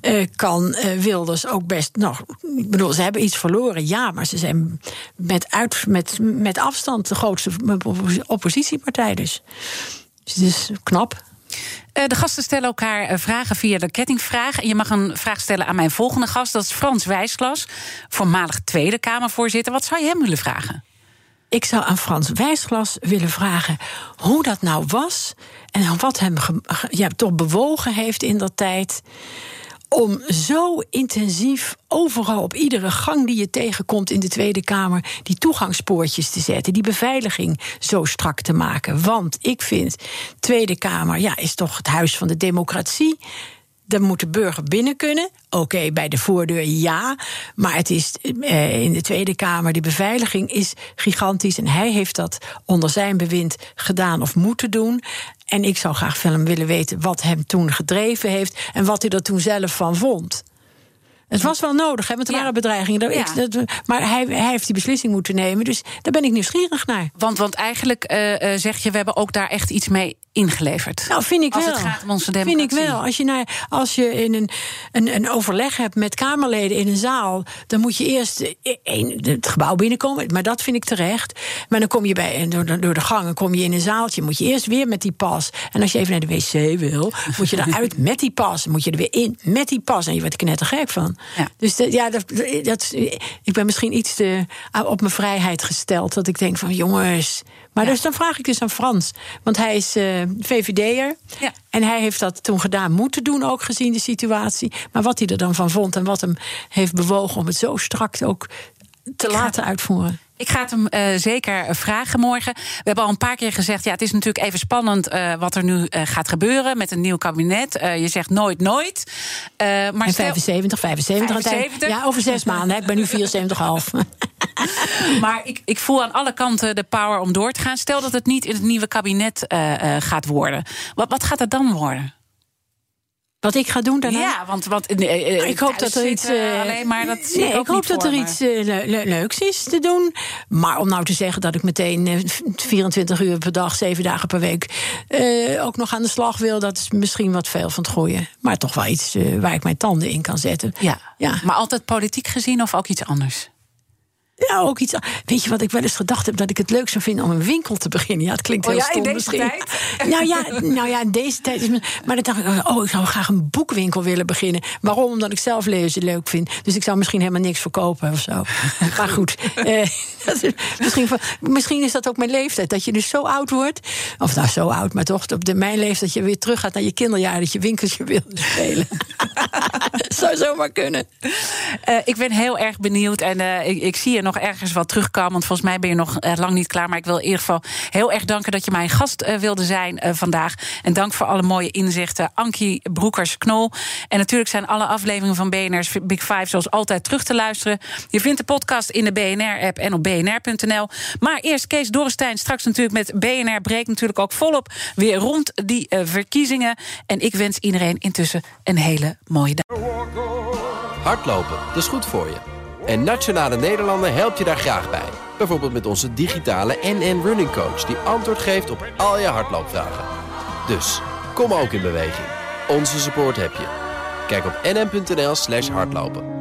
uh, kan uh, Wilders ook best. Nou, ik bedoel, ze hebben iets verloren, ja, maar ze zijn met, uit, met, met afstand de grootste oppositiepartij. Dus, dus het is knap. De gasten stellen elkaar vragen via de kettingvraag. Je mag een vraag stellen aan mijn volgende gast. Dat is Frans Wijsglas, voormalig Tweede Kamervoorzitter. Wat zou je hem willen vragen? Ik zou aan Frans Wijsglas willen vragen hoe dat nou was. En wat hem ja, toch bewogen heeft in dat tijd om zo intensief overal op iedere gang die je tegenkomt in de Tweede Kamer die toegangspoortjes te zetten, die beveiliging zo strak te maken. Want ik vind Tweede Kamer ja, is toch het huis van de democratie. Dan moet de burger binnen kunnen. Oké, bij de voordeur ja. Maar het is eh, in de Tweede Kamer, die beveiliging is gigantisch. En hij heeft dat onder zijn bewind gedaan of moeten doen. En ik zou graag van hem willen weten wat hem toen gedreven heeft. En wat hij er toen zelf van vond. Het was wel nodig, hè, want er ja. waren bedreigingen. Ja. Ik, dat, maar hij, hij, heeft die beslissing moeten nemen. Dus daar ben ik nieuwsgierig naar. Want, want eigenlijk uh, uh, zeg je, we hebben ook daar echt iets mee ingeleverd. Nou, vind ik als wel. het gaat om onze democratie. Vind ik wel. Als je, naar, als je in een, een, een overleg hebt met Kamerleden in een zaal, dan moet je eerst een, het gebouw binnenkomen. Maar dat vind ik terecht. Maar dan kom je bij, door, door de gangen kom je in een zaaltje. Moet je eerst weer met die pas. En als je even naar de wc wil, moet je eruit [LAUGHS] met die pas. Moet je er weer in met die pas. En je wordt knettergek van. Ja. Dus de, ja, dat, dat, ik ben misschien iets te op mijn vrijheid gesteld. Dat ik denk van jongens. Maar ja. dus dan vraag ik dus aan Frans. Want hij is uh, VVD'er. Ja. En hij heeft dat toen gedaan moeten doen, ook gezien de situatie. Maar wat hij er dan van vond en wat hem heeft bewogen om het zo strak ook te laten uitvoeren. Ik ga het hem uh, zeker vragen morgen. We hebben al een paar keer gezegd: ja, het is natuurlijk even spannend uh, wat er nu uh, gaat gebeuren met een nieuw kabinet. je zegt nooit, nooit. maar en 75, 75, 75. Ja, over zes maanden. Ik ben nu 74,5. [LAUGHS] maar ik, ik voel aan alle kanten de power om door te gaan. Stel dat het niet in het nieuwe kabinet gaat worden. Wat, wat gaat het dan worden? Wat ik ga doen daarna? Ja, want wat, nee, ik hoop dat er iets. Uh, alleen maar dat zie nee, ik, ik hoop dat er me. iets uh, le le leuks is te doen. Maar om nou te zeggen dat ik meteen uh, 24 uur per dag, 7 dagen per week. eh, ook nog aan de slag wil, dat is misschien wat veel van het gooien. Maar toch wel iets eh, waar ik mijn tanden in kan zetten. Ja. ja. Maar altijd politiek gezien of ook iets anders? Ja, ook iets. Weet je wat ik wel eens gedacht heb? Dat ik het leuk zou vinden om een winkel te beginnen. Ja, het klinkt heel oh, ja, stom in misschien. Tijd? [LAUGHS] Nou ja, nou ja, in deze tijd is Maar dan dacht ik, oh, ik zou graag een boekwinkel willen beginnen. Waarom? Omdat ik zelf lezen leuk vind. Dus ik zou misschien helemaal niks verkopen of zo. [LAUGHS] maar goed, eh, [LAUGHS] misschien, misschien is dat ook mijn leeftijd. Dat je dus zo oud wordt. Of nou, zo oud, maar toch op de, mijn leeftijd. Dat je weer terug gaat naar je kinderjaar. Dat je winkeltje wil spelen. [LAUGHS] zou zomaar kunnen. Uh, ik ben heel erg benieuwd. En uh, ik, zie je nog ergens wat terugkomen. Want volgens mij ben je nog uh, lang niet klaar. Maar ik wil in ieder geval heel erg danken dat je mijn gast wilde zijn vandaag. En dank voor alle mooie inzichten. Ankie Broekers-Knol. En natuurlijk zijn alle afleveringen van BNR's Big Five zoals altijd terug te luisteren. Je vindt de podcast in de BNR-app en op bnr.nl. Maar eerst Kees Dorrestein. Straks natuurlijk met BNR breekt natuurlijk ook volop weer rond die verkiezingen. En ik wens iedereen intussen een hele mooie dag. Hardlopen, dat is goed voor je. En Nationale Nederlanden helpt je daar graag bij. Bijvoorbeeld met onze digitale NN Running Coach... die antwoord geeft op al je hardloopvragen. Dus, kom ook in beweging. Onze support heb je. Kijk op nn.nl slash hardlopen.